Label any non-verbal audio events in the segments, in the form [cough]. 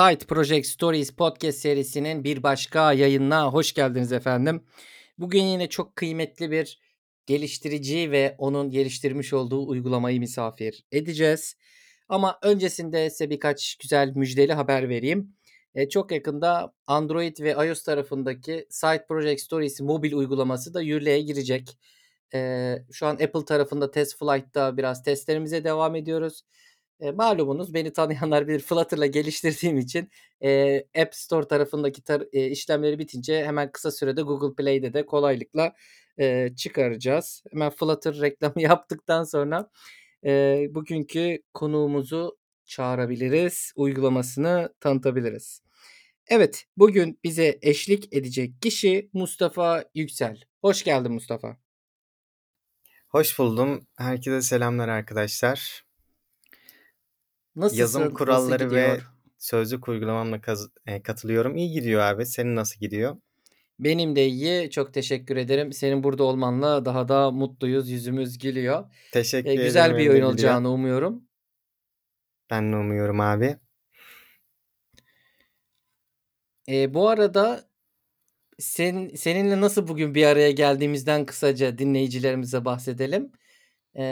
Side Project Stories podcast serisinin bir başka yayınına hoş geldiniz efendim. Bugün yine çok kıymetli bir geliştirici ve onun geliştirmiş olduğu uygulamayı misafir edeceğiz. Ama öncesinde size birkaç güzel müjdeli haber vereyim. E, çok yakında Android ve iOS tarafındaki Side Project Stories mobil uygulaması da yürürlüğe girecek. E, şu an Apple tarafında Test Flight'ta biraz testlerimize devam ediyoruz. E, malumunuz beni tanıyanlar bilir Flutter'la geliştirdiğim için e, App Store tarafındaki tar- e, işlemleri bitince hemen kısa sürede Google Play'de de kolaylıkla e, çıkaracağız. Hemen Flutter reklamı [laughs] yaptıktan sonra e, bugünkü konuğumuzu çağırabiliriz, uygulamasını tanıtabiliriz. Evet, bugün bize eşlik edecek kişi Mustafa Yüksel. Hoş geldin Mustafa. Hoş buldum. Herkese selamlar arkadaşlar. Nasılsın? Yazım Nasıl kuralları ve gidiyor? sözlük uygulamamla kaz- e, katılıyorum. İyi gidiyor abi. Senin nasıl gidiyor? Benim de iyi. Çok teşekkür ederim. Senin burada olmanla daha da mutluyuz. Yüzümüz gülüyor. Teşekkür E, ederim. güzel bir oyun gülüyor. olacağını umuyorum. Ben de umuyorum abi. E, bu arada sen, seninle nasıl bugün bir araya geldiğimizden kısaca dinleyicilerimize bahsedelim. E,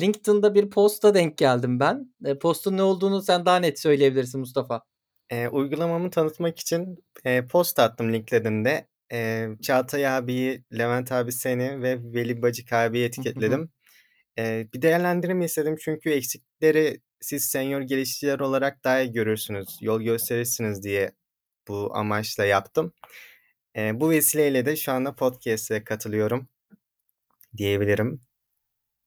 LinkedIn'da bir posta denk geldim ben. E, postun ne olduğunu sen daha net söyleyebilirsin Mustafa. E, uygulamamı tanıtmak için e, post attım LinkedIn'de. E, Çağatay abiyi, Levent abi seni ve Veli Bacık abiyi etiketledim. E, bir değerlendirme istedim çünkü eksikleri siz senior geliştiriciler olarak daha iyi görürsünüz, yol gösterirsiniz diye bu amaçla yaptım. E, bu vesileyle de şu anda podcast'e katılıyorum diyebilirim.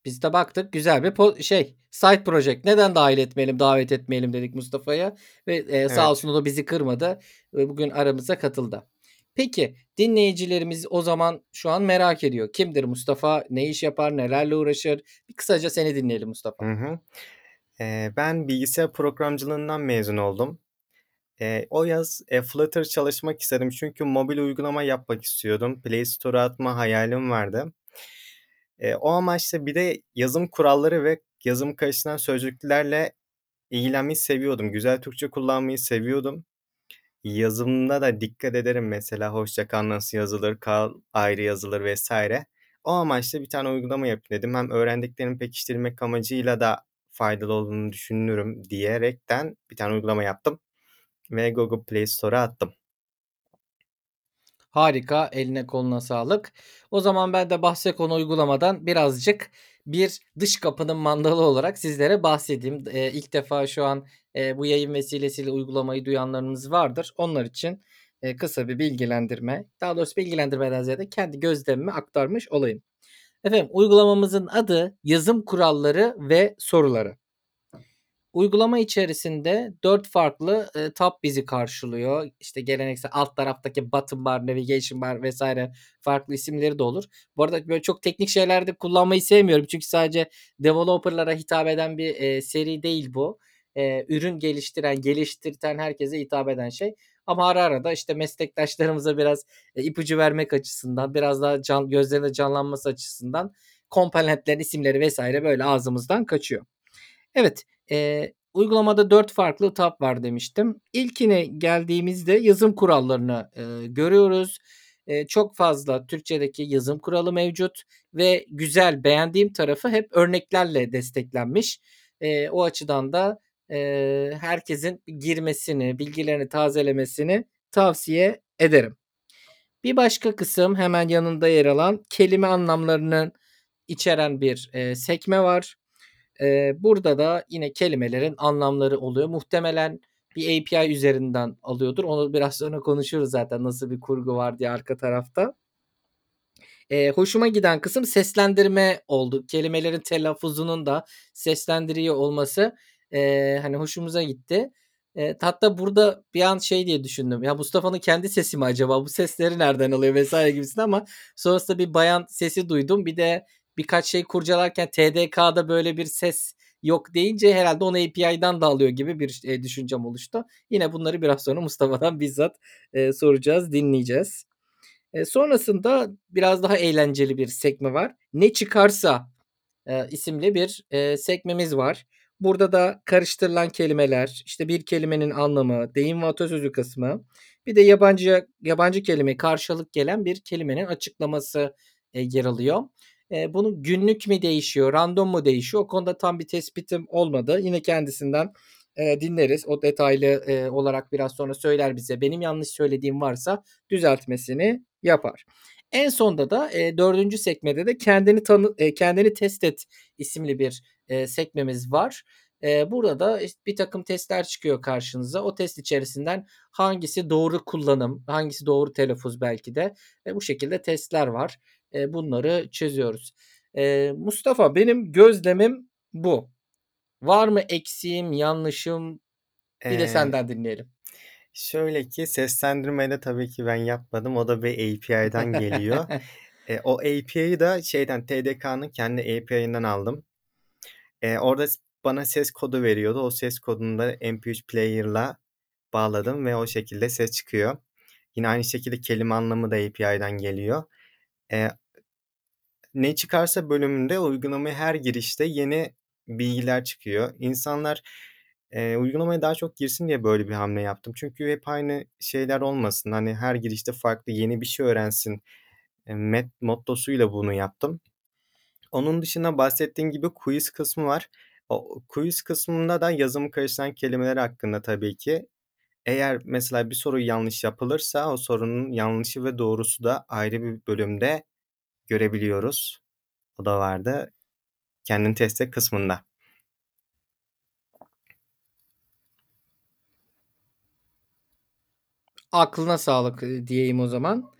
Biz de baktık güzel bir şey side project neden dahil etmeyelim davet etmeyelim dedik Mustafa'ya ve e, sağ Evet. olsun o da bizi kırmadı ve bugün aramıza katıldı. Peki dinleyicilerimiz o zaman şu an merak ediyor. Kimdir Mustafa? Ne iş yapar? Nelerle uğraşır? Bir kısaca seni dinleyelim Mustafa. Hı hı. E, ben bilgisayar programcılığından mezun oldum. E, o yaz e, Flutter çalışmak istedim çünkü mobil uygulama yapmak istiyordum. Play Store'a atma hayalim vardı. E, o amaçla bir de yazım kuralları ve yazım karşısından sözcüklerle ilgilenmeyi seviyordum. Güzel Türkçe kullanmayı seviyordum. Yazımda da dikkat ederim mesela hoşça kal nasıl yazılır, kal ayrı yazılır vesaire. O amaçla bir tane uygulama yapayım dedim. Hem öğrendiklerimi pekiştirmek amacıyla da faydalı olduğunu düşünürüm diyerekten bir tane uygulama yaptım ve Google Play Store'a attım. Harika, eline koluna sağlık. O zaman ben de bahse konu uygulamadan birazcık bir dış kapının mandalı olarak sizlere bahsedeyim. Ee, ilk defa şu an e, bu yayın vesilesiyle uygulamayı duyanlarınız vardır. Onlar için e, kısa bir bilgilendirme, daha doğrusu bilgilendirmeden ziyade kendi gözlemimi aktarmış olayım. Efendim uygulamamızın adı yazım kuralları ve soruları. Uygulama içerisinde 4 farklı e, tab bizi karşılıyor. İşte geleneksel alt taraftaki button bar, navigation bar vesaire farklı isimleri de olur. Bu arada böyle çok teknik şeylerde kullanmayı sevmiyorum. Çünkü sadece developerlara hitap eden bir e, seri değil bu. E, ürün geliştiren, geliştirten herkese hitap eden şey. Ama ara ara da işte meslektaşlarımıza biraz e, ipucu vermek açısından, biraz daha can, gözlerine canlanması açısından komponentlerin isimleri vesaire böyle ağzımızdan kaçıyor. Evet, eee, uygulamada 4 farklı tab var demiştim. İlkine geldiğimizde yazım kurallarını, eee, görüyoruz. Eee, çok fazla Türkçedeki yazım kuralı mevcut ve güzel, beğendiğim tarafı hep örneklerle desteklenmiş. Eee, o açıdan da, eee, herkesin girmesini, bilgilerini tazelemesini tavsiye ederim. Bir başka kısım hemen yanında yer alan kelime anlamlarını içeren bir, eee, sekme var. Eee, burada da yine kelimelerin anlamları oluyor. Muhtemelen bir API üzerinden alıyordur. Onu biraz sonra konuşuruz zaten nasıl bir kurgu var diye arka tarafta. Eee, hoşuma giden kısım seslendirme oldu. Kelimelerin telaffuzunun da seslendiriyor olması, eee, hani hoşumuza gitti. Eee, hatta burada bir an şey diye düşündüm. Ya Mustafa'nın kendi sesi mi acaba? Bu sesleri nereden alıyor vs. gibisinden ama sonrasında bir bayan sesi duydum. Bir de birkaç şey kurcalarken TDK'da böyle bir ses yok deyince herhalde onu API'den de alıyor gibi bir eee, düşüncem oluştu. Yine bunları biraz sonra Mustafa'dan [laughs] bizzat eee, soracağız, dinleyeceğiz. Eee, sonrasında biraz daha eğlenceli bir sekme var. Ne çıkarsa eee, isimli bir eee, sekmemiz var. Burada da karıştırılan kelimeler, işte bir kelimenin anlamı, deyim ve atasözü kısmı, bir de yabancı yabancı kelime karşılık gelen bir kelimenin açıklaması, eee, yer alıyor. Eee, bunu günlük mü değişiyor, random mu değişiyor? O konuda tam bir tespitim olmadı. Yine kendisinden, eee, dinleriz. O detaylı, eee, olarak biraz sonra söyler bize. Benim yanlış söylediğim varsa düzeltmesini yapar. En sonda da, eee, 4'üncü sekmede de kendini tanı eee, kendini test et isimli bir, eee, sekmemiz var. Eee, burada da iş birtakım testler çıkıyor karşınıza. O test içerisinden hangisi doğru kullanım, hangisi doğru telaffuz belki de ve bu şekilde testler var. Eee, bunları çözüyoruz. Eee, Mustafa, benim gözlemim bu. Var mı eksiğim, yanlışım? Bir de senden dinleyelim. şöyle ki seslendirmeyi de tabii ki ben yapmadım. O da bir API'den geliyor. Eee, [laughs] o API'yi da şeyden TDK'nın kendi API'ından aldım. Eee, orada bana ses kodu veriyordu. O ses kodunu da MP3 player'la bağladım ve o şekilde ses çıkıyor. Yine aynı şekilde kelime anlamı da API'den geliyor. Eee ne çıkarsa bölümünde uygulamaya her girişte yeni bilgiler çıkıyor. İnsanlar, eee, uygulamaya daha çok girsin diye böyle bir hamle yaptım. Çünkü hep aynı şeyler olmasın, hani, her girişte farklı yeni bir şey öğrensin, eee, met mottosuyla bunu yaptım. Onun dışında bahsettiğin gibi quiz kısmı var. O quiz kısmında da yazımı karıştıran kelimeler hakkında tabii ki. Eğer mesela bir soru yanlış yapılırsa o sorunun yanlışı ve doğrusu da ayrı bir bölümde görebiliyoruz. O da vardı kendini test et kısmında. Aklına sağlık, eee, diyeyim o zaman.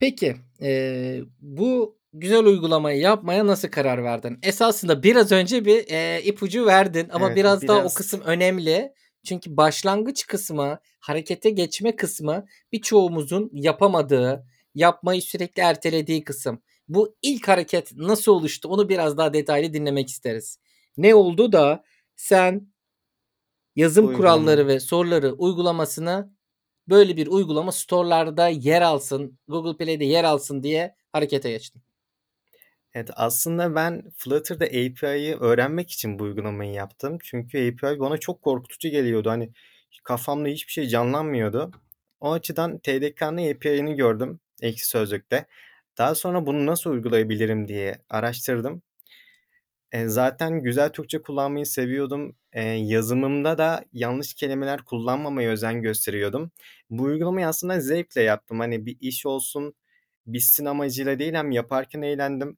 Peki, eee, bu güzel uygulamayı yapmaya nasıl karar verdin? Esasında biraz önce bir, eee, ipucu verdin ama Evet, biraz daha o biraz kısım önemli. Çünkü başlangıç kısmı, harekete geçme kısmı birçoğumuzun yapamadığı, yapmayı sürekli ertelediği kısım. Bu ilk hareket nasıl oluştu? Onu biraz daha detaylı dinlemek isteriz. Ne oldu da sen yazım kuralları uygulamayı ve soruları uygulamasını böyle bir uygulama store'larda yer alsın, Google Play'de yer alsın diye harekete geçtin? Evet, aslında ben Flutter'da API'yi öğrenmek için bu uygulamayı yaptım. Çünkü API bana çok korkutucu geliyordu. Hani, kafamda hiçbir şey canlanmıyordu. O açıdan TDK'nın API'ini gördüm Ekşi Sözlük'te. Daha sonra bunu nasıl uygulayabilirim diye araştırdım. Eee, zaten güzel Türkçe kullanmayı seviyordum. Eee, yazımımda da yanlış kelimeler kullanmamaya özen gösteriyordum. Bu uygulamayı aslında zevkle yaptım. Hani, bir iş olsun, bitsin amacıyla değil hem yaparken eğlendim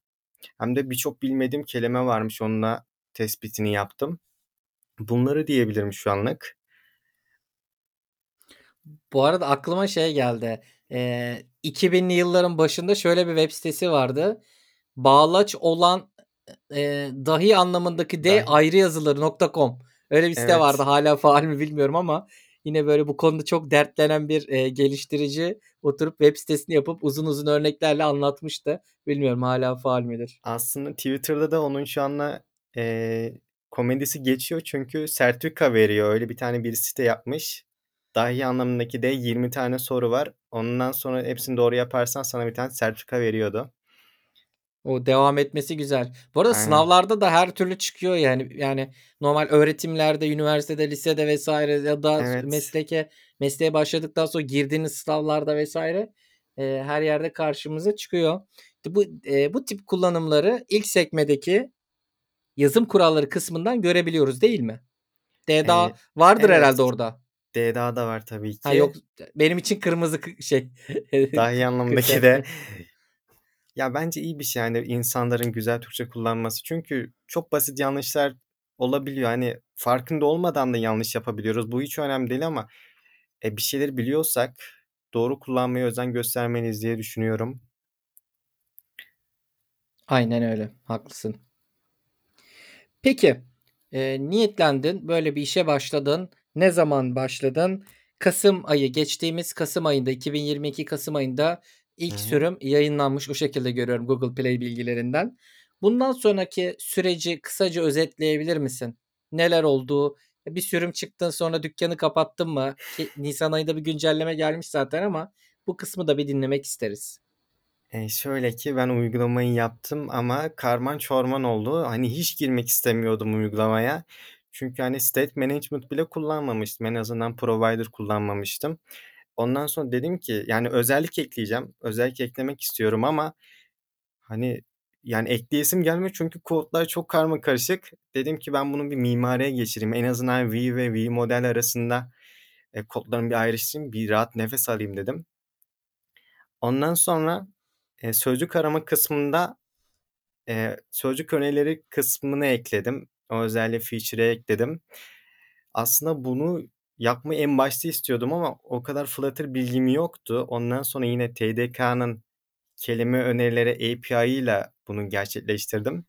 hem de birçok bilmediğim kelime varmış, onunla tespitini yaptım. Bunları diyebilirim şu anlık. Bu arada aklıma şey geldi. Eee, 2000'li yılların başında şöyle bir web sitesi vardı. Bağlaç olan, eee, dahi anlamındaki D Dahi ayrı yazılır .com. Öyle bir site vardı. Evet. Hâlâ faal mi bilmiyorum ama yine böyle bu konuda çok dertlenen bir, eee, geliştirici oturup web sitesini yapıp uzun uzun örneklerle anlatmıştı. Bilmiyorum hâlâ faal midir? Aslında Twitter'da da onun şu anda, eee, komedisi geçiyor çünkü sertifika veriyor. Öyle bir tane bir site yapmış. Dahi anlamındaki D 20 tane soru var. Ondan sonra hepsini doğru yaparsan sana bir tane sertifika veriyordu. O devam etmesi güzel. Bu arada Aynen. sınavlarda da her türlü çıkıyor yani. Yani normal öğretimlerde, üniversitede, lisede vs. ya da Evet. mesleke mesleğe başladıktan sonra girdiğiniz sınavlarda vs. eee, her yerde karşımıza çıkıyor. Bu, eee, bu tip kullanımları ilk sekmedeki yazım kuralları kısmından görebiliyoruz, değil mi? DDA Eee, vardır evet. herhâlde orada. DDA da var tabii Ha, yok, ki. benim için kırmızı kı şey Dahi anlamındaki kriter. [laughs] de Ya, bence iyi bir şey, yani, insanların güzel Türkçe kullanması. Çünkü çok basit yanlışlar olabiliyor. Hani, farkında olmadan da yanlış yapabiliyoruz. Bu hiç önemli değil ama, eee, bir şeyleri biliyorsak doğru kullanmaya özen göstermeliyiz diye düşünüyorum. Aynen öyle, haklısın. Peki, eee, niyetlendin, böyle bir işe başladın. Ne zaman başladın? Kasım ayı, geçtiğimiz kasım ayında, 2022 kasım ayında ilk hı. sürüm yayınlanmış. O şekilde görüyorum Google Play bilgilerinden. Bundan sonraki süreci kısaca özetleyebilir misin? Neler oldu? E, bir sürüm çıktın, sonra dükkânı kapattın mı? Ki nisan ayında bir güncelleme gelmiş zaten ama bu kısmı da bir dinlemek isteriz. Eee, şöyle ki ben uygulamayı yaptım ama karman çorman oldu. Hani, hiç girmek istemiyordum uygulamaya. Çünkü, hani, state management bile kullanmamıştım. En azından provider kullanmamıştım. Ondan sonra dedim ki, yani, özellik ekleyeceğim. Özellik eklemek istiyorum ama, hani, yani, ekleyesim gelmiyor çünkü kodlar çok karmakarışık. Dedim ki ben bunu bir mimariye geçireyim. En azından Vue ve Vue arasında, eee, kodlarımı bir ayrıştırayım, bir rahat nefes alayım dedim. Ondan sonra, eee, sözcük arama kısmında, eee, sözcük önerileri kısmını ekledim. O özelliği feature'e ekledim. Aslında bunu yapmayı en başta istiyordum ama o kadar Flutter bilgim yoktu. Ondan sonra yine TDK'nın kelime önerileri API'ıyla bunu gerçekleştirdim.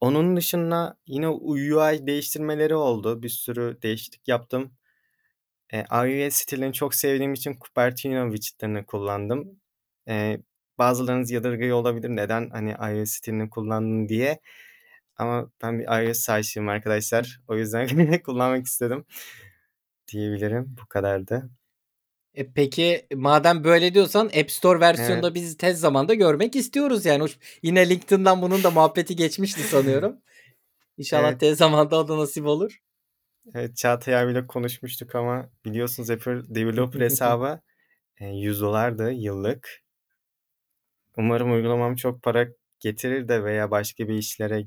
Onun dışında yine UI değiştirmeleri oldu. Bir sürü değişiklik yaptım. Eee, iOS stilini çok sevdiğim için Cupertino widget'lerini kullandım. Eee, bazılarınız yadırgıyor olabilir, neden, hani, iOS stilini kullandın diye ama ben bir iOS aşığıyım arkadaşlar. O yüzden [laughs] kullanmak istedim diyebilirim. Bu kadardı. E, peki, madem böyle diyorsan App Store versiyonunu Evet. da biz tez zamanda görmek istiyoruz yani. Yine LinkedIn'dan bunun da muhabbeti geçmişti sanıyorum. İnşallah Evet. tez zamanda o da nasip olur. Evet, Çağatay abiyle konuşmuştuk ama biliyorsunuz Apple developer [laughs] hesabı, eee, $100'dı yıllık. Umarım uygulamam çok para getirir de veya başka bir işlere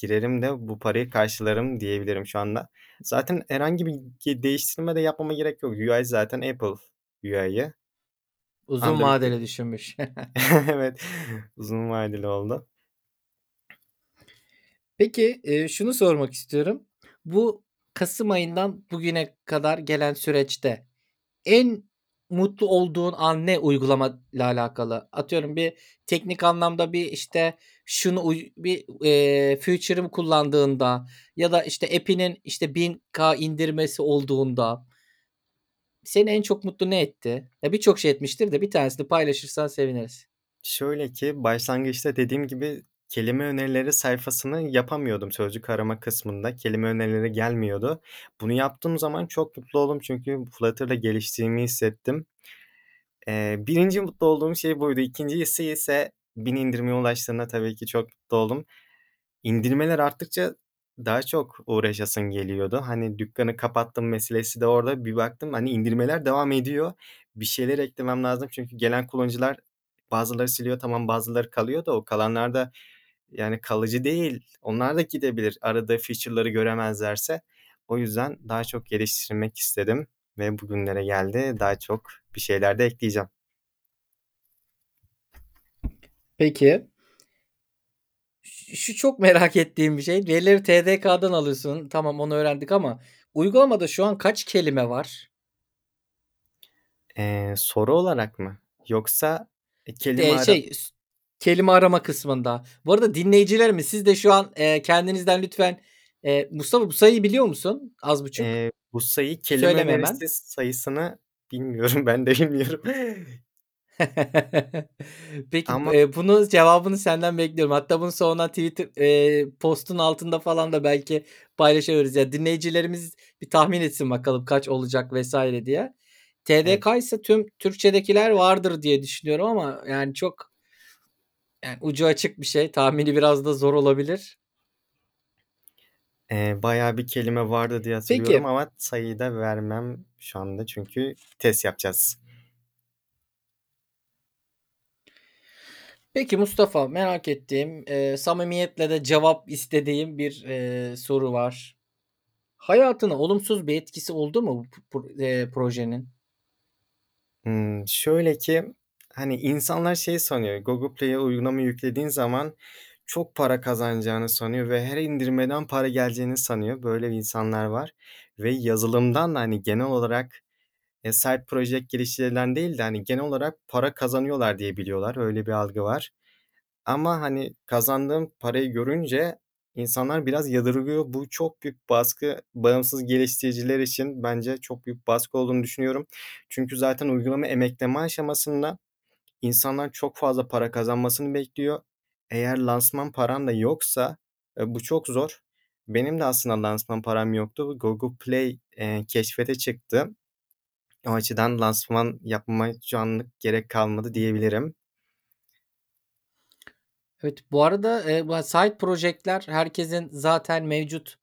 girerim de bu parayı karşılarım diyebilirim şu anda. Zaten herhangi bir ge değiştirme de yapmama gerek yok. UI zaten Apple UI'yi. Uzun Android'de vadeli düşünmüş. [laughs] Evet, uzun vadeli oldu. Peki, eee, şunu sormak istiyorum. Bu kasım ayından bugüne kadar gelen süreçte en mutlu olduğun an ne uygulamayla alakalı? Atıyorum bir teknik anlamda bir, işte, şunu bir, eee, feature'ını kullandığında ya da, işte, app'inin, işte, 1000K indirmesi olduğunda seni en çok mutlu ne etti? Ya, birçok şey etmiştir de bir tanesini paylaşırsan seviniriz. Şöyle ki, başlangıçta dediğim gibi kelime önerileri sayfasını yapamıyordum sözcük arama kısmında. Kelime önerileri gelmiyordu. Bunu yaptığım zaman çok mutlu oldum çünkü Flutter'da geliştiğimi hissettim. Eee, 1'inci mutlu olduğum şey buydu. 2'ncisi ise 1000 indirime ulaştığında tabii ki çok mutlu oldum. İndirmeler arttıkça daha çok uğraşasım geliyordu. Hani, dükkânı kapattım meselesi de orada. Bir baktım, hani, indirmeler devam ediyor. Bir şeyler eklemem lazım çünkü gelen kullanıcılar bazıları siliyor, tamam, bazıları kalıyor da o kalanlar da, yani, kalıcı değil. Onlar da gidebilir aradığı feature'ları göremezlerse. O yüzden daha çok geliştirmek istedim ve bugünlere geldi. Daha çok bir şeyler de ekleyeceğim. Peki. Şu çok merak ettiğim bir şey. Verileri TDK'dan alıyorsun. Tamam, onu öğrendik ama uygulamada şu an kaç kelime var? Eee, soru olarak mı yoksa, eee, kelime ara şey, s kelime arama kısmında. Bu arada dinleyicilerimiz siz de şu an, eee, kendinizden lütfen, eee, Mustafa bu sayıyı biliyor musun az buçuk? Eee, bu sayı kelime Söyleme hemen. önerisi sayısını bilmiyorum. [laughs] Ben de bilmiyorum. [laughs] Peki, Ama eee, bunu cevabını senden bekliyorum. Hatta bunu sonra Twitter, eee, postun altında falan da belki paylaşabiliriz. Ya, dinleyicilerimiz bir tahmin etsin bakalım kaç olacak vs. diye. Evet. TDK tüm Türkçedekiler vardır diye düşünüyorum ama yani çok yani ucu açık bir şey. Tahmini biraz da zor olabilir. Eee, bayağı bir kelime vardı diye hatırlıyorum Peki. ama sayıyı da vermem şu anda çünkü test yapacağız. Peki Mustafa, merak ettiğim, eee, samimiyetle de cevap istediğim bir, eee, soru var. Hayatına olumsuz bir etkisi oldu mu bu pro eee, projenin? Hımm, şöyle ki, hani, insanlar şey sanıyor, Google Play'e uygulama yüklediğin zaman çok para kazanacağını sanıyor ve her indirmeden para geleceğini sanıyor. Böyle insanlar var ve yazılımdan da, hani, genel olarak, eee, side project geliştirilen değil de, hani, genel olarak para kazanıyorlar diye biliyorlar. Öyle bir algı var. Ama, hani, kazandığım parayı görünce insanlar biraz yadırgıyor. Bu çok büyük baskı. Bağımsız geliştiriciler için bence çok büyük baskı olduğunu düşünüyorum. Çünkü zaten uygulama emekleme aşamasında insanlar çok fazla para kazanmasını bekliyor. Eğer lansman paran da yoksa, eee, bu çok zor. Benim de aslında lansman param yoktu. Google Play, eee, keşfete çıktı. O açıdan lansman yapmama şu anlık gerek kalmadı diyebilirim. Evet, bu arada, eee, bu side project'ler herkesin zaten mevcut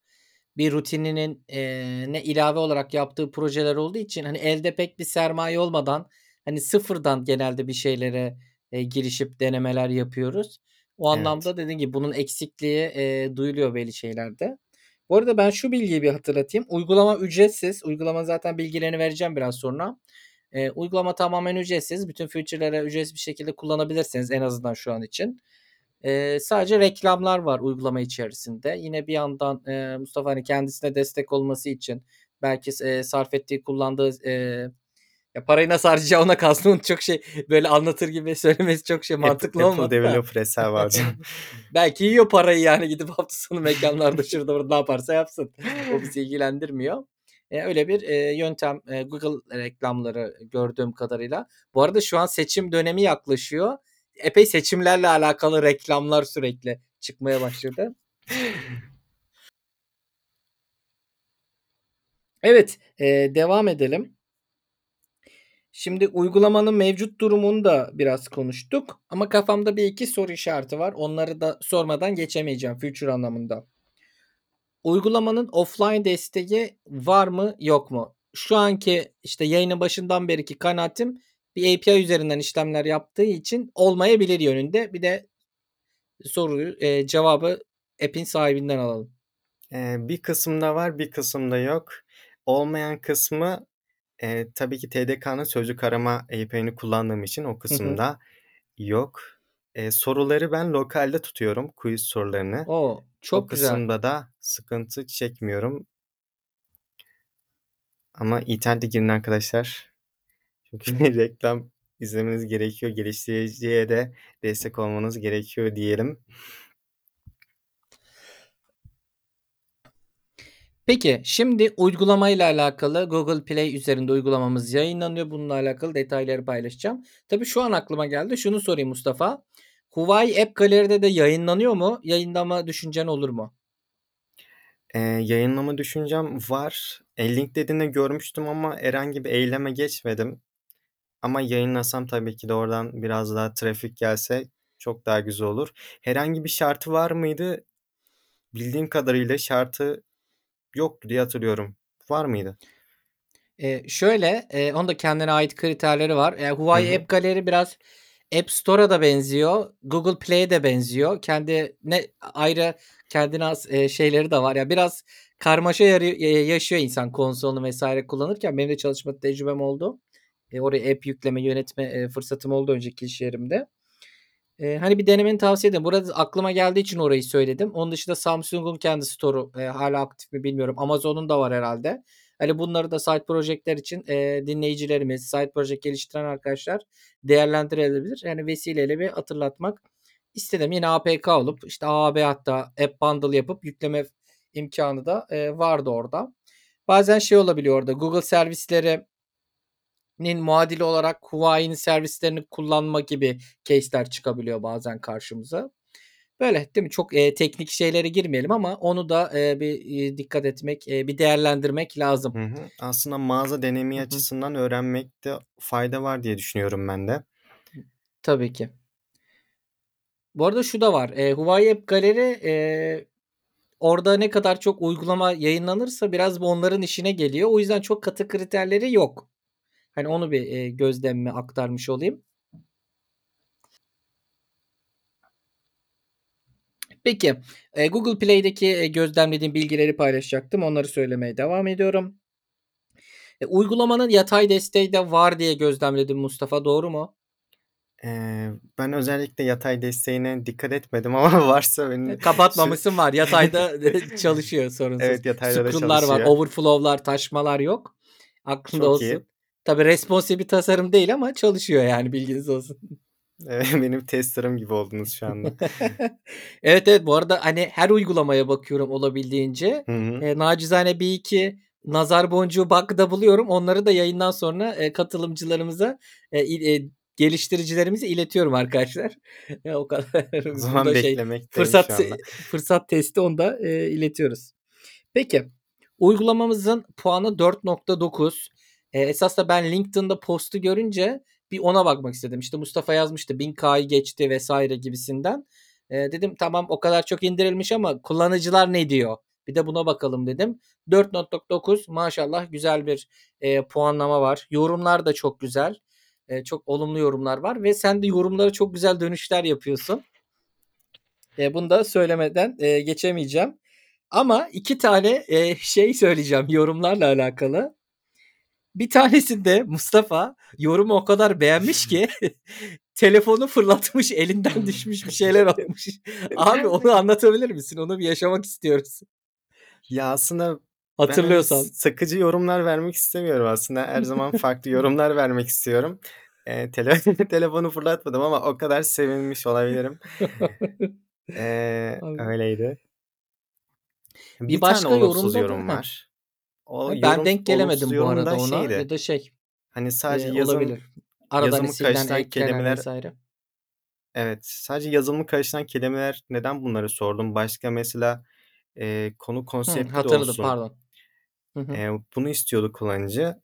bir rutininin, eee, ne ilave olarak yaptığı projeler olduğu için, hani, elde pek bir sermaye olmadan, hani, sıfırdan genelde bir şeylere, eee, girişip denemeler yapıyoruz. O Evet. anlamda dediğin gibi bunun eksikliği, eee, duyuluyor belli şeylerde. Bu arada ben şu bilgiyi bir hatırlatayım. Uygulama ücretsiz. Uygulama zaten bilgilerini vereceğim biraz sonra. Eee, uygulama tamamen ücretsiz. Bütün feature'ları ücretsiz bir şekilde kullanabilirsiniz en azından şu an için. Eee, sadece reklamlar var uygulama içerisinde. Yine bir yandan, eee, Mustafa, hani, kendisine destek olması için belki eee, sarf ettiği, kullandığı, eee, ya, parayı nasıl harcayacağı ona kalsın. Onu çok şey, böyle, anlatır gibi söylemesi çok şey Apple mantıklı Apple olmadı da. Developer hesabı [laughs] alacağım. Belki yiyor parayı, yani, gidip hafta sonu mekânlarda şurada burada ne yaparsa yapsın. O bizi ilgilendirmiyor. Eee, öyle bir, eee, yöntem, eee, Google reklamları gördüğüm kadarıyla. Bu arada şu an seçim dönemi yaklaşıyor. Epey seçimlerle alakalı reklamlar sürekli çıkmaya başladı. Evet, eee, devam edelim. Şimdi uygulamanın mevcut durumunu da biraz konuştuk ama kafamda bir iki soru işareti var. Onları da sormadan geçemeyeceğim feature anlamında. Uygulamanın offline desteği var mı, yok mu? Şu anki, işte, yayının başından beriki kanaatim bir API üzerinden işlemler yaptığı için olmayabilir yönünde. Bir de soruyu, eee, cevabı app'in sahibinden alalım. Eee, bir kısmında var, bir kısmında yok. Olmayan kısmı, eee, tabii ki TDK'nın sözlük arama API'ni kullandığım için o Hı hı. kısımda yok. Eee, soruları ben lokalde tutuyorum, quiz sorularını. O! O Çok güzel. kısımda da sıkıntı çekmiyorum. Ama internete girin arkadaşlar. [laughs] Çünkü reklam izlemeniz gerekiyor. Geliştiriciye de destek olmanız gerekiyor diyelim. Peki, şimdi uygulamayla alakalı Google Play üzerinde uygulamamız yayınlanıyor. Bununla alakalı detayları paylaşacağım. Tabii şu an aklıma geldi. Şunu sorayım Mustafa. Huawei App Gallery'de de yayınlanıyor mu? Yayınlama düşüncen olur mu? Eee, yayınlama düşüncem var. E, LinkedIn'de görmüştüm ama herhangi bir eyleme geçmedim. Ama yayınlasam tabii ki de oradan biraz daha trafik gelse çok daha güzel olur. Herhangi bir şartı var mıydı? Bildiğim kadarıyla şartı yoktu diye hatırlıyorum. Var mıydı? Eee, şöyle, eee, onun da kendine ait kriterleri var. Hı Huawei. App Gallery biraz App Store'a da benziyor. Google Play'e de benziyor. Kendine ayrı kendine has, eee, şeyleri de var. Ya, biraz karmaşa eee, yaşıyor insan konsolunu vs. kullanırken. Benim de çalışma tecrübem oldu. Eee, oraya app yükleme, yönetme, eee, fırsatım oldu önceki iş yerimde. Eee, hani, bir denemeni tavsiye ederim. Burada aklıma geldiği için orayı söyledim. Onun dışında Samsung'un kendi store'u, eee, hâlâ aktif mi bilmiyorum. Amazon'un da var herhâlde. Hani, bunları da side project'ler için, eee, dinleyicilerimiz, side project geliştiren arkadaşlar değerlendirebilir. Yani, vesileyle bir hatırlatmak istedim. Yine APK olup, işte, AAB hatta app bundle yapıp yükleme imkânı da, eee, vardı orada. Bazen şey olabiliyor orada, Google servisleri nin muadili olarak Huawei'nin servislerini kullanma gibi case'ler çıkabiliyor bazen karşımıza. Böyle, değil mi? Çok, eee, teknik şeylere girmeyelim ama onu da, eee, bir, iii, dikkat etmek, eee, bir değerlendirmek lazım. Hı hı. Aslında mağaza deneyimi Hı hı. açısından öğrenmekte fayda var diye düşünüyorum ben de. Tabii ki. Bu arada şu da var. Eee, Huawei App Gallery, eee, orada ne kadar çok uygulama yayınlanırsa biraz bu onların işine geliyor. O yüzden çok katı kriterleri yok. Hani, onu bir, eee, gözlemimi aktarmış olayım. Peki, eee, Google Play'deki, eee, gözlemlediğim bilgileri paylaşacaktım. Onları söylemeye devam ediyorum. E, uygulamanın yatay desteği de var diye gözlemledim Mustafa, doğru mu? Ben özellikle yatay desteğine dikkat etmedim ama [laughs] varsa E, benim şu kapatmamışsın, var. [laughs] Yatayda çalışıyor sorunsuz. Evet, yatayda da Scroll'lar var, çalışıyor. overflow'lar, taşmalar yok. Aklında Çok iyi. Olsun. Tabii responsive bir tasarım değil ama çalışıyor yani bilginiz olsun. [laughs] Eee, benim tester'ım gibi oldunuz şu anda. [laughs] Evet, evet. Bu arada, hani, her uygulamaya bakıyorum olabildiğince. Hı hı. Eee, nacizane 1-2 nazar boncuğu da buluyorum. Onları da yayından sonra, eee, katılımcılarımıza, il eee, geliştiricilerimize iletiyorum arkadaşlar. [laughs] Ya, o kadar O zaman da şey fırsat fırsat testi onu da, eee, iletiyoruz. Peki, uygulamamızın puanı 4.9. Eee, esas da ben LinkedIn'da post'u görünce bir ona bakmak istedim. İşte Mustafa yazmıştı 1000K'yı geçti vs. gibisinden. Eee, dedim tamam o kadar çok indirilmiş ama kullanıcılar ne diyor? Bir de buna bakalım dedim. 4.9 maşallah güzel bir, eee, puanlama var. Yorumlar da çok güzel. Eee, çok olumlu yorumlar var ve sen de yorumlara çok güzel dönüşler yapıyorsun. Eee, bunu da söylemeden, eee, geçemeyeceğim. Ama 2 tane, eee, şey söyleyeceğim yorumlarla alakalı. Bir tanesinde Mustafa yorumu o kadar beğenmiş ki [laughs] telefonu fırlatmış, elinden düşmüş, bir şeyler olmuş. [laughs] Abi onu anlatabilir misin? Onu bir yaşamak istiyoruz. Ya, aslında Hatırlıyorsan. s sıkıcı yorumlar vermek istemiyorum aslında. Her [laughs] zaman farklı yorumlar vermek istiyorum. Eee, tele telefonu fırlatmadım ama o kadar sevinmiş olabilirim. Anladım. öyleydi. Bir Bir tane başka olumsuz yorumda da yorum var. O He, ben yorum denk gelemedim bu arada da ona şeydi, ya da şey, hani, sadece eee, yazım olabilir. Hani yazımı karıştıran kelimeler vs. Evet, sadece yazımı karıştıran kelimeler neden bunları sordum. Başka mesela, eee, konu konsepti de hatırladım, olsun. pardon. Hı hı. Eee, bunu istiyordu kullanıcı.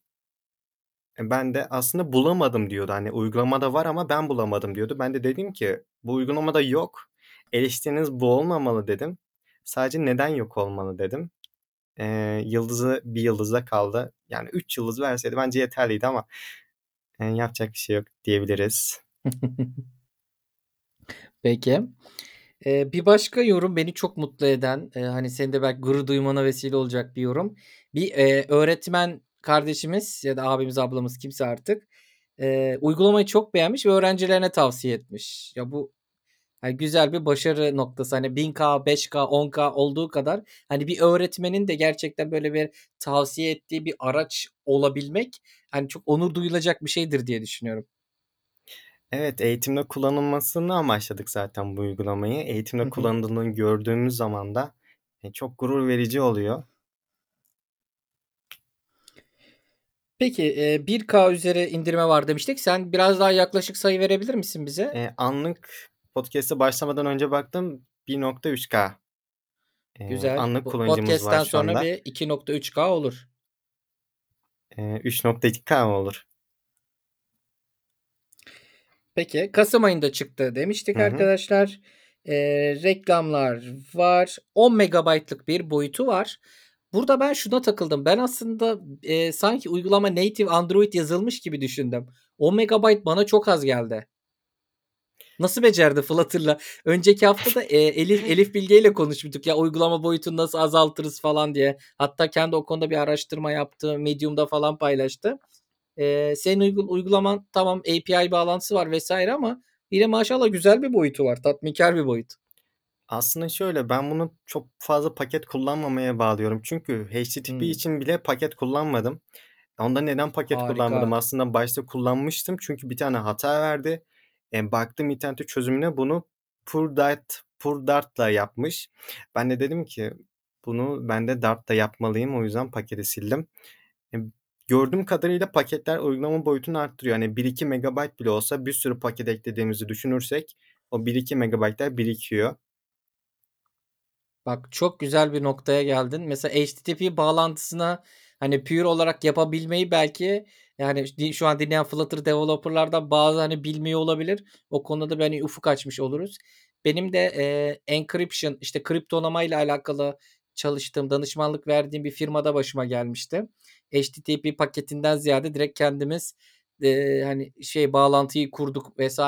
E, ben de aslında bulamadım diyordu. Hani, uygulamada var ama ben bulamadım diyordu. Ben de dedim ki bu uygulamada yok. Eleştiriniz bu olmamalı dedim. Sadece neden yok olmalı dedim. Eee, yıldızı 1 yıldızda kaldı. Yani 3 yıldız verseydi bence yeterliydi ama, eee, yapacak bir şey yok diyebiliriz. [laughs] Peki. Eee, bir başka yorum beni çok mutlu eden, eee, hani, senin de belki gurur duymana vesile olacak bir yorum. Bir, eee, öğretmen kardeşimiz ya da abimiz, ablamız kimse artık, eee, uygulamayı çok beğenmiş ve öğrencilerine tavsiye etmiş. Ya, bu, hani, güzel bir başarı noktası. Hani, 1000K, 5K, 10K olduğu kadar, hani, bir öğretmenin de gerçekten böyle bir tavsiye ettiği bir araç olabilmek, hani, çok onur duyulacak bir şeydir diye düşünüyorum. Evet, eğitimde kullanılmasını amaçladık zaten bu uygulamayı. Eğitimde kullanıldığını gördüğümüz zaman da, eee, çok gurur verici oluyor. Peki, eee, 1K üzeri indirime var demiştik. Sen biraz daha yaklaşık sayı verebilir misin bize? Eee, anlık podcast'e başlamadan önce baktım 1.3K. Eee, Güzel. anlık Bu kullanıcımız var podcast'ten şu sonra anda. bir 2.3K olur. Eee, 3.2K mı olur? Peki, kasım ayında çıktı demiştik Hı hı. arkadaşlar. Eee, reklamlar var. 10 megabaytlık bir boyutu var. Burada ben şuna takıldım. Ben aslında, eee, sanki uygulama native Android yazılmış gibi düşündüm. 10 megabayt bana çok az geldi. Nasıl becerdi Flutter'la? Önceki hafta da, eee, Elif [laughs] Elif Bilge ile konuşmuştuk ya uygulama boyutunu nasıl azaltırız falan diye. Hatta kendi o konuda bir araştırma yaptı. Medium'da falan paylaştı. Eee, senin uygu uygulaman tamam API bağlantısı var vs. ama yine maşallah güzel bir boyutu var. Tatminkâr bir boyut. Aslında şöyle, ben bunu çok fazla paket kullanmamaya bağlıyorum. Çünkü HTTP Hımm. için bile paket kullanmadım. Onda neden paket kullanmadım? Harika. Aslında başta kullanmıştım çünkü bir tane hata verdi. Eee, baktım internette çözümüne bunu pure-dart pure-dart'la yapmış. Ben de dedim ki bunu ben de Dart'la yapmalıyım. O yüzden paketi sildim. Gördüğüm kadarıyla paketler uygulama boyutunu arttırıyor. Hani 1-2 megabayt bile olsa bir sürü paket eklediğimizi düşünürsek o 1-2 megabaytlar birikiyor. Bak çok güzel bir noktaya geldin. Mesela HTTP bağlantısına, hani, pure olarak yapabilmeyi belki, yani, şu an dinleyen Flutter developer'lardan bazı, hani, bilmiyor olabilir. O konuda da hani, ufuk açmış oluruz. Benim de, eee, encryption, işte, kriptolamayla alakalı çalıştığım, danışmanlık verdiğim bir firmada başıma gelmişti. HTTP paketinden ziyade direkt kendimiz, eee, hani, şey bağlantıyı kurduk vs.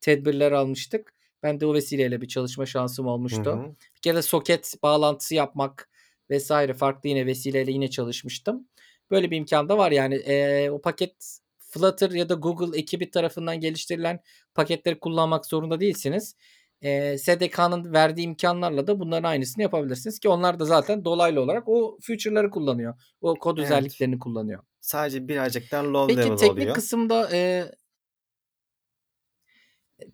tedbirler almıştık. Ben de o vesileyle bir çalışma şansım Hı olmuştu. hı. Bir kere soket bağlantısı yapmak vs. farklı yine vesileyle yine çalışmıştım. Böyle bir imkân da var yani. Eee, o paket Flutter ya da Google ekibi tarafından geliştirilen paketleri kullanmak zorunda değilsiniz. Eee, SDK'nın verdiği imkânlarla da bunların aynısını yapabilirsiniz ki onlar da zaten dolaylı olarak o feature'ları kullanıyor. O kod Evet. özelliklerini kullanıyor. Sadece birazcık daha low Peki level teknik oluyor. kısımda, eee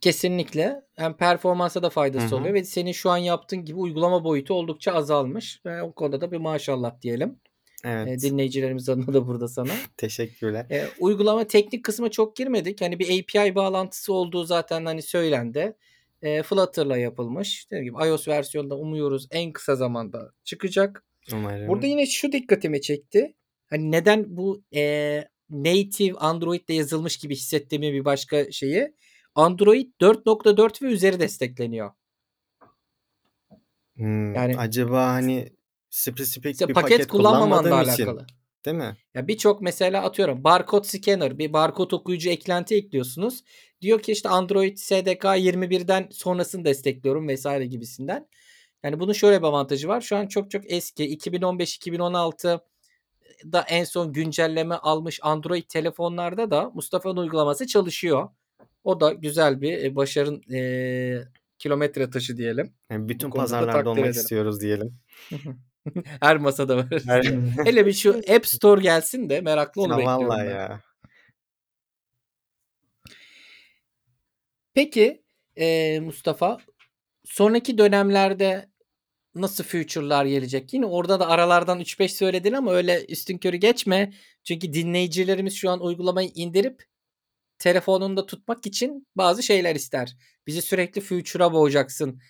Kesinlikle. Hem performansa da faydası hı. oluyor ve senin şu an yaptığın gibi uygulama boyutu oldukça azalmış ve o konuda da bir maşallah diyelim. Evet. dinleyicilerimiz adına da burada sana. [laughs] Teşekkürler. Eee, uygulama teknik kısma çok girmedik. Hani, bir API bağlantısı olduğu zaten, hani, söylendi. Eee, Flutter'la yapılmış. Dediğim gibi iOS versiyonu da umuyoruz en kısa zamanda çıkacak. Burada Umarım. yine şu dikkatimi çekti. Hani neden bu, eee, native Android'de yazılmış gibi hissettiğimin bir başka şeyi, Android 4.4 ve üzeri destekleniyor. Hımm. Yani Acaba, hani, spesifik İşte bir paket paket kullanmamanla için, alakalı. değil mi? Ya, birçok mesela atıyorum barkod scanner, bir barkod okuyucu eklenti ekliyorsunuz. Diyor ki işte Android SDK 21'den sonrasını destekliyorum vs. gibisinden. Yani bunun şöyle bir avantajı var. Şu an çok çok eski 2015-2016'da en son güncelleme almış Android telefonlarda da Mustafa'nın uygulaması çalışıyor. O da güzel bir, eee, başarın, eee, kilometre taşı diyelim. Bu bütün da pazarlarda olmak ederim. istiyoruz diyelim. [laughs] Her masada. Her [laughs] Hele bir şu App Store gelsin de merakla onu Ya, bekliyorum vallahi ben. ya. Peki, eee, Mustafa, sonraki dönemlerde nasıl feature'lar gelecek? Yine orada da aralardan 3-5 söyledin ama öyle üstünkörü geçme. Çünkü dinleyicilerimiz şu an uygulamayı indirip telefonunda tutmak için bazı şeyler ister. Bizi sürekli feature'a boğacaksın.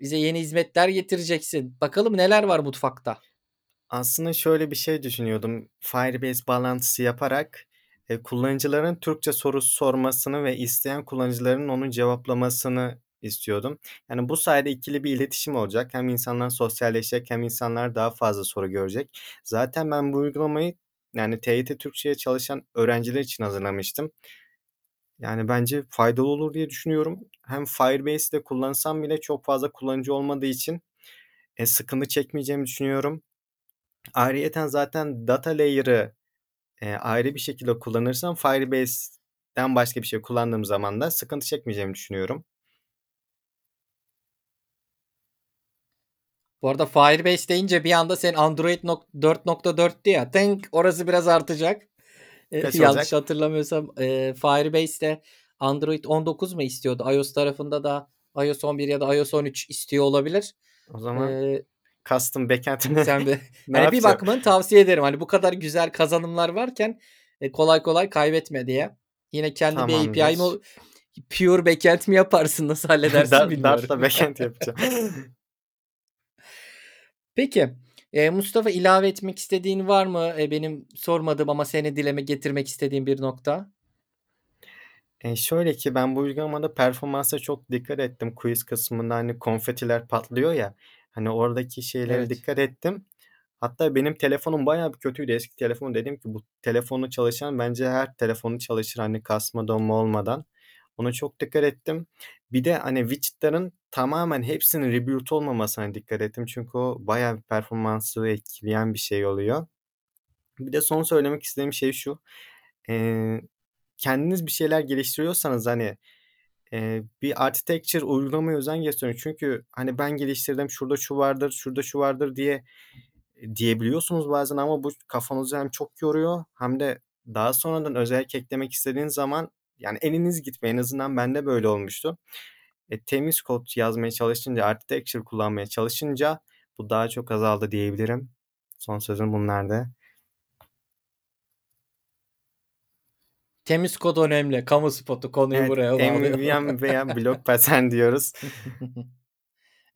Bize yeni hizmetler getireceksin. Bakalım neler var mutfakta? Aslında şöyle bir şey düşünüyordum. Firebase bağlantısı yaparak, eee, kullanıcıların Türkçe soru sormasını ve isteyen kullanıcıların onu cevaplamasını istiyordum. Yani, bu sayede ikili bir iletişim olacak. Hem insanlar sosyalleşecek hem insanlar daha fazla soru görecek. Zaten ben bu uygulamayı, yani, TYT Türkçe'ye çalışan öğrenciler için hazırlamıştım. Yani, bence faydalı olur diye düşünüyorum. Hem Firebase'de kullansam bile çok fazla kullanıcı olmadığı için, eee, sıkıntı çekmeyeceğimi düşünüyorum. Ayrıyeten zaten data layer'ı, eee, ayrı bir şekilde kullanırsam Firebase'den başka bir şey kullandığım zaman da sıkıntı çekmeyeceğimi düşünüyorum. Bu arada Firebase deyince bir anda senin Android nok 4.4'tü ya. Tınk orası biraz artacak. Eee, Kaç yanlış olacak? hatırlamıyorsam, eee, Firebase'de Android 19 mu istiyordu? iOS tarafında da iOS 11 ya da iOS 13 istiyor olabilir. O zaman Eee custom backend sen bir [laughs] [laughs] ne hani bir bakmanı tavsiye ederim. Hani bu kadar güzel kazanımlar varken, eee, kolay kolay kaybetme diye. Yine kendi bir API mi Tamamdır. pure backend mi yaparsın? Nasıl [laughs] halledersin bilmiyorum. Dart'la backend yapacağım. Peki, eee, Mustafa ilave etmek istediğin var mı? Eee, benim sormadığım ama senin dile getirmek istediğin bir nokta? Eee, şöyle ki ben bu uygulamada performansa çok dikkat ettim. Quiz kısmında, hani, konfetiler patlıyor ya, hani, oradaki şeylere Evet. dikkat ettim. Hatta benim telefonum bayağı bir kötüydü. Eski telefonum. Dedim ki bu telefonla çalışan bence her telefonla çalışır, hani, kasma donma olmadan. Ona çok dikkat ettim. Bir de, hani, widget'ların tamamen hepsinin reboot olmamasına dikkat ettim. Çünkü o bayağı bir performansı etkileyen bir şey oluyor. Bir de son söylemek istediğim şey şu: Eee, kendiniz bir şeyler geliştiriyorsanız, hani, eee, bir architecture uygulamaya özen gösterin. Çünkü, hani, ben geliştirdim, şurada şu vardır, şurada şu vardır diye, eee, diyebiliyorsunuz bazen ama bu kafanızı hem çok yoruyor hem de daha sonradan özellik eklemek istediğiniz zaman, yani, eliniz gitmiyor. En azından bende böyle olmuştu. E, temiz kod yazmaya çalışınca, architecture kullanmaya çalışınca bu daha çok azaldı diyebilirim. Son sözüm bunlardı. Temiz kod önemli. Kamu spotu. Konuyu Evet, buraya bağlayalım. MVVM veya block [laughs] pattern diyoruz. [laughs]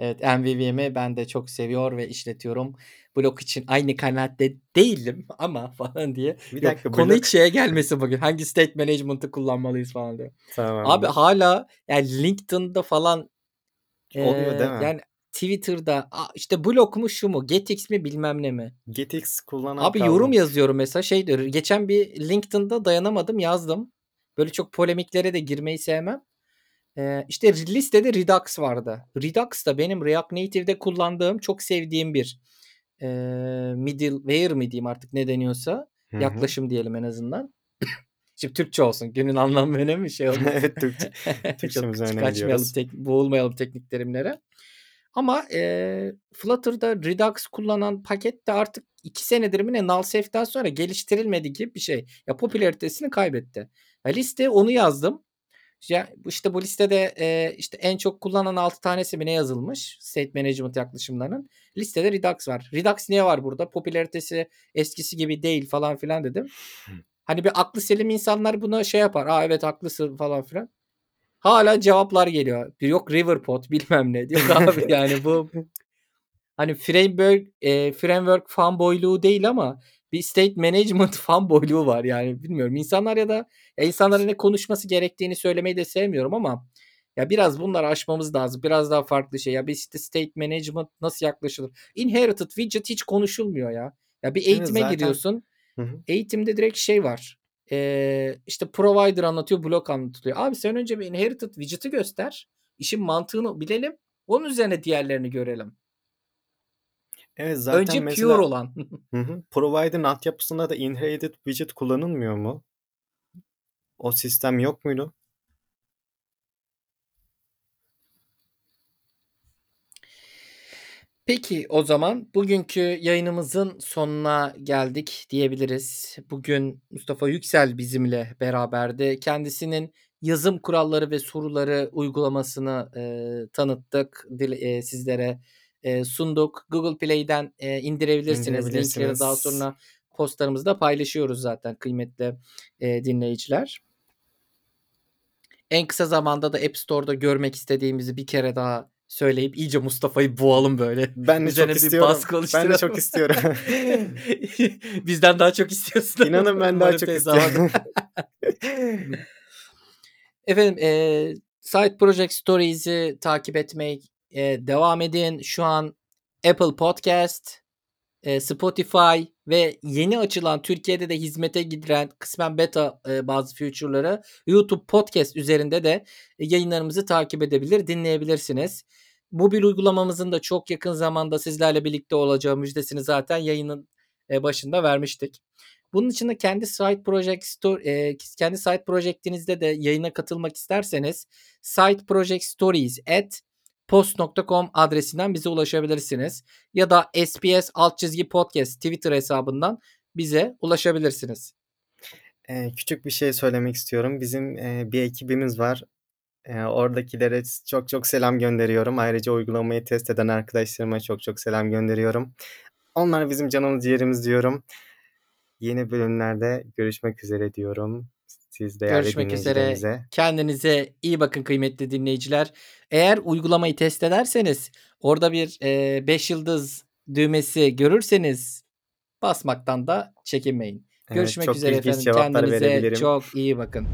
Evet, MVVM'i ben de çok seviyor ve işletiyorum. Blok için aynı kanaatte değilim [laughs] ama falan diye. Bir Yok, dakika, konu blok hiç şeye gelmesin bugün. Hangi state management'ı kullanmalıyız falan diye. Abi Tamamdır. hâlâ yani LinkedIn'da falan, Oluyor değil eee, mi? yani Twitter'da, işte blok mu şu mu, getX mi bilmem ne mi? getX kullanan Abi yorum kaldı. yazıyorum mesela şey diyor. Geçen bir LinkedIn'da dayanamadım yazdım. Böyle çok polemiklere de girmeyi sevmem. Eee, işte listede Redux vardı. Redux da benim React Native'de kullandığım, çok sevdiğim bir, eee, middleware mi diyeyim artık ne deniyorsa, Hı hı. yaklaşım diyelim en azından. [coughs] Şimdi Türkçe olsun. Günün anlam ve önemi şey olmasın. [laughs] Evet, Türkçe [laughs] Çok Türkçemize önem kaçmayalım, tek boğulmayalım teknik terimlere. Ama, eee, Flutter'da Redux kullanan paket de artık 2 senedir mi ne null safe'den sonra geliştirilmedi gibi bir şey. Ya popülaritesini kaybetti. Ya listeye onu yazdım. Ya işte bu listede, eee, işte en çok kullanılan 6 tanesi mi ne yazılmış state management yaklaşımlarının. Listede Redux var. Redux niye var burada? Popülaritesi eskisi gibi değil falan filan dedim. Hani bir aklı selim insanlar buna şey yapar. A, evet haklısın falan filan. Hâlâ cevaplar geliyor. Yok Riverpod [laughs] bilmem ne. Yok abi yani bu [laughs] hani framework eee, framework fanboyluğu değil ama bir state management [laughs] fanboyluğu var yani bilmiyorum. İnsanlar ya da ya insanların ne konuşması gerektiğini söylemeyi de sevmiyorum ama ya biraz bunları aşmamız lazım. Biraz daha farklı şey. Ya bir işte state management nasıl yaklaşılır? Inherited widget hiç konuşulmuyor ya. Ya bir eğitime zaten giriyorsun. Hı hı. Eğitimde direkt şey var. Eee, işte provider anlatıyor, blok anlatılıyor. Abi sen önce bir inherited widget'ı göster. İşin mantığını bilelim. Onun üzerine diğerlerini görelim. Evet, zaten Önce pure mesela olan. [laughs] Hı hı. Provider'ın altyapısında da inherited widget kullanılmıyor mu? O sistem yok muydu? Peki o zaman bugünkü yayınımızın sonuna geldik diyebiliriz. Bugün Mustafa Yüksel bizimle beraberdi. Kendisinin yazım kuralları ve soruları uygulamasını, eee, tanıttık. Dil eee, sizlere, eee, sunduk. Google Play'den, eee, indirebilirsiniz. Linkleri daha İndirebilirsiniz. sonra postlarımızda paylaşıyoruz zaten kıymetli, eee, dinleyiciler. En kısa zamanda da App Store'da görmek istediğimizi bir kere daha söyleyip iyice Mustafa'yı boğalım böyle. Ben de Üzerine çok istiyorum. Ben de çok istiyorum. [laughs] Bizden daha çok istiyorsun. İnanın ben daha çok istiyorum. [laughs] Efendim, eee, Side Project Stories'i takip etmeye, eee, devam edin. Şu an Apple Podcast, eee, Spotify ve yeni açılan Türkiye'de de hizmete giren kısmen beta, eee, bazı feature'ları YouTube Podcast üzerinde de yayınlarımızı takip edebilir, dinleyebilirsiniz. Mobil uygulamamızın da çok yakın zamanda sizlerle birlikte olacağı müjdesini zaten yayının, eee, başında vermiştik. Bunun dışında kendi side project sto eee, kendi side projektinizde de yayına katılmak isterseniz sideprojectstories@post.com adresinden bize ulaşabilirsiniz ya da SPS_podcast Twitter hesabından bize ulaşabilirsiniz. Eee, küçük bir şey söylemek istiyorum. Bizim, eee, bir ekibimiz var. Eee, oradakilere çok çok selam gönderiyorum. Ayrıca uygulamayı test eden arkadaşlarıma çok çok selam gönderiyorum. Onlar bizim canımız ciğerimiz diyorum. Yeni bölümlerde görüşmek üzere diyorum. Siz değerli Görüşmek üzere. Kendinize iyi bakın kıymetli dinleyiciler. Eğer uygulamayı test ederseniz orada bir, eee, 5 yıldız düğmesi görürseniz basmaktan da çekinmeyin. Evet, Görüşmek çok üzere efendim. Kendinize çok iyi bakın.